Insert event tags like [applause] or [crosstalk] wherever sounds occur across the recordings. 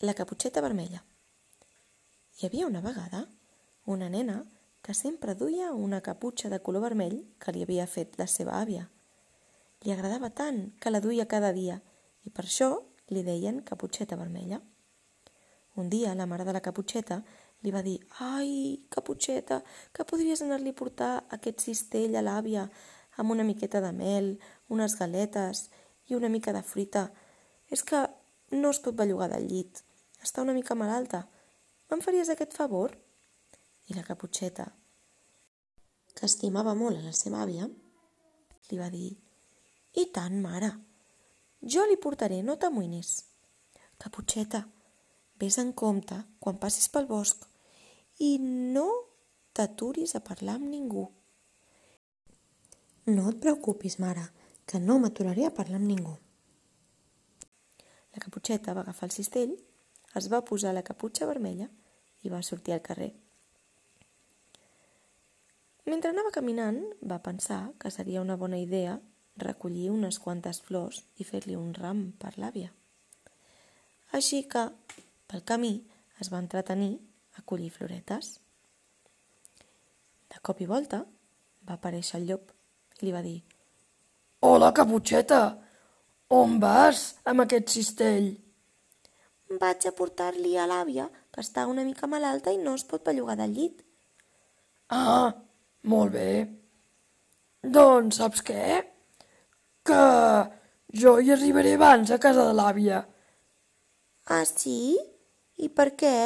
La caputxeta vermella. Hi havia una vegada una nena que sempre duia una caputxa de color vermell que li havia fet la seva àvia. Li agradava tant que la duia cada dia i per això li deien caputxeta vermella. Un dia la mare de la caputxeta li va dir «Ai, caputxeta, que podries anar-li a portar aquest cistell a l'àvia amb una miqueta de mel, unes galetes i una mica de fruita. És que no es pot bellugar del llit. Està una mica malalta. Me'n faries aquest favor?» I la caputxeta, que estimava molt a la seva àvia, li va dir «I tant, mare! Jo li portaré, no t'amoïnis. Caputxeta, vés en compte quan passis pel bosc i no t'aturis a parlar amb ningú. No et preocupis, mare, que no m'aturaré a parlar amb ningú. La caputxeta va agafar el cistell, es va posar la caputxa vermella i va sortir al carrer. Mentre anava caminant, va pensar que seria una bona idea recollir unes quantes flors i fer-li un ram per l'àvia. Així que, pel camí, es va entretenir a collir floretes. De cop i volta va aparèixer el llop i li va dir Hola, caputxeta! On vas amb aquest cistell? Vaig a portar-li a l'àvia, que està una mica malalta i no es pot bellugar del llit. Ah, molt bé. Doncs saps què? Que jo hi arribaré abans a casa de l'àvia. Ah, sí? I per què?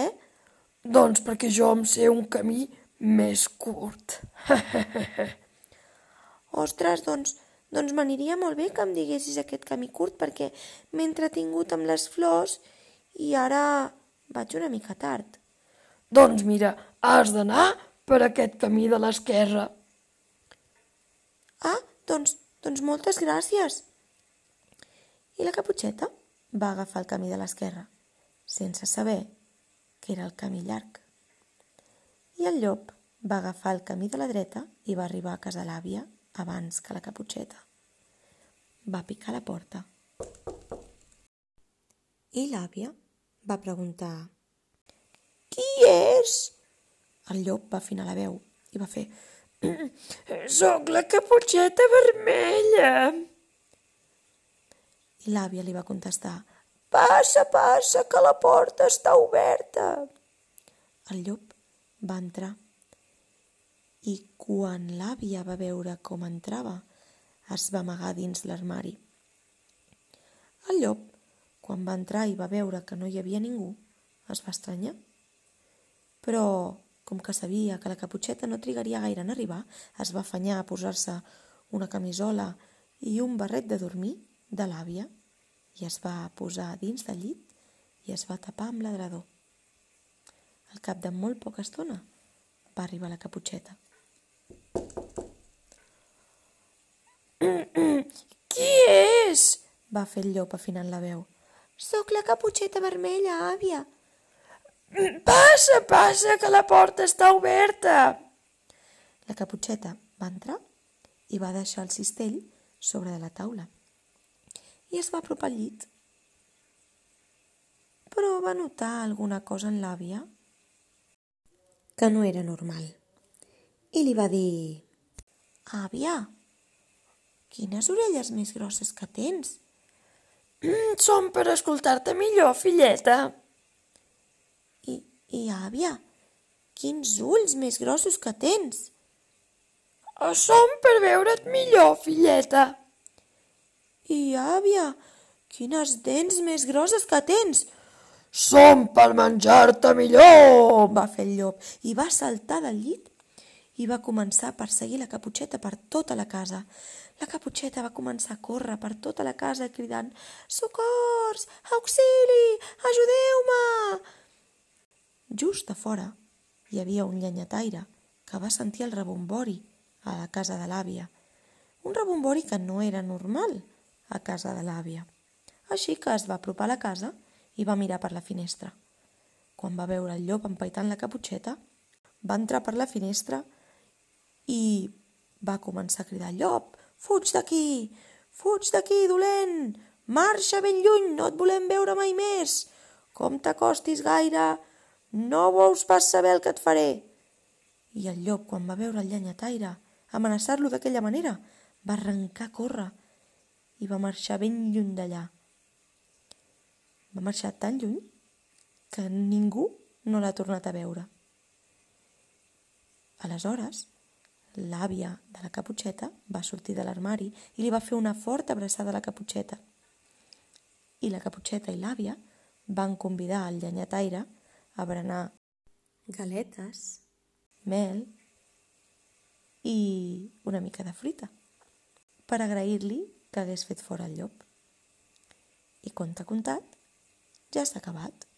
Doncs perquè jo em sé un camí més curt. [laughs] Ostres, doncs, doncs m'aniria molt bé que em diguessis aquest camí curt perquè m'he entretingut amb les flors i ara vaig una mica tard. Doncs mira, has d'anar per aquest camí de l'esquerra. Ah, doncs, doncs moltes gràcies. I la caputxeta va agafar el camí de l'esquerra, sense saber que era el camí llarg. I el llop va agafar el camí de la dreta i va arribar a casa l'àvia abans que la caputxeta. Va picar la porta. I l'àvia va preguntar «Qui és?» El llop va afinar la veu i va fer Soc la caputxeta vermella. I l'àvia li va contestar «Passa, passa, que la porta està oberta». El llop va entrar i quan l'àvia va veure com entrava, es va amagar dins l'armari. El llop, quan va entrar i va veure que no hi havia ningú, es va estranyar. Però, com que sabia que la caputxeta no trigaria gaire en arribar, es va afanyar a posar-se una camisola i un barret de dormir de l'àvia i es va posar dins del llit i es va tapar amb l'adrador. Al cap de molt poca estona va arribar la caputxeta. [clears throat] Qui és? va fer el llop afinant la veu. Soc la caputxeta vermella, àvia. Passa, passa, que la porta està oberta. La caputxeta va entrar i va deixar el cistell sobre de la taula i es va apropar al llit. Però va notar alguna cosa en l'àvia que no era normal i li va dir «Àvia, quines orelles més grosses que tens!» Mm, són per escoltar-te millor, filleta. I, I, àvia, quins ulls més grossos que tens! Oh, són per veure't millor, filleta. I, àvia, quines dents més grosses que tens! Són per menjar-te millor, va fer el llop i va saltar del llit i va començar a perseguir la caputxeta per tota la casa. La caputxeta va començar a córrer per tota la casa cridant «Socors! Auxili! Ajudeu-me!» Just a fora hi havia un llenyataire que va sentir el rebombori a la casa de l'àvia. Un rebombori que no era normal a casa de l'àvia. Així que es va apropar a la casa i va mirar per la finestra. Quan va veure el llop empaitant la caputxeta, va entrar per la finestra i va començar a cridar «Llop, fuig d'aquí! Fuig d'aquí, dolent! Marxa ben lluny, no et volem veure mai més! Com t'acostis gaire, no vols pas saber el que et faré. I el llop, quan va veure el llenyataire amenaçar-lo d'aquella manera, va arrencar a córrer i va marxar ben lluny d'allà. Va marxar tan lluny que ningú no l'ha tornat a veure. Aleshores, l'àvia de la caputxeta va sortir de l'armari i li va fer una forta abraçada a la caputxeta. I la caputxeta i l'àvia van convidar el llenyataire a berenar galetes, mel i una mica de fruita per agrair-li que hagués fet fora el llop. I conte contat, ja s'ha acabat.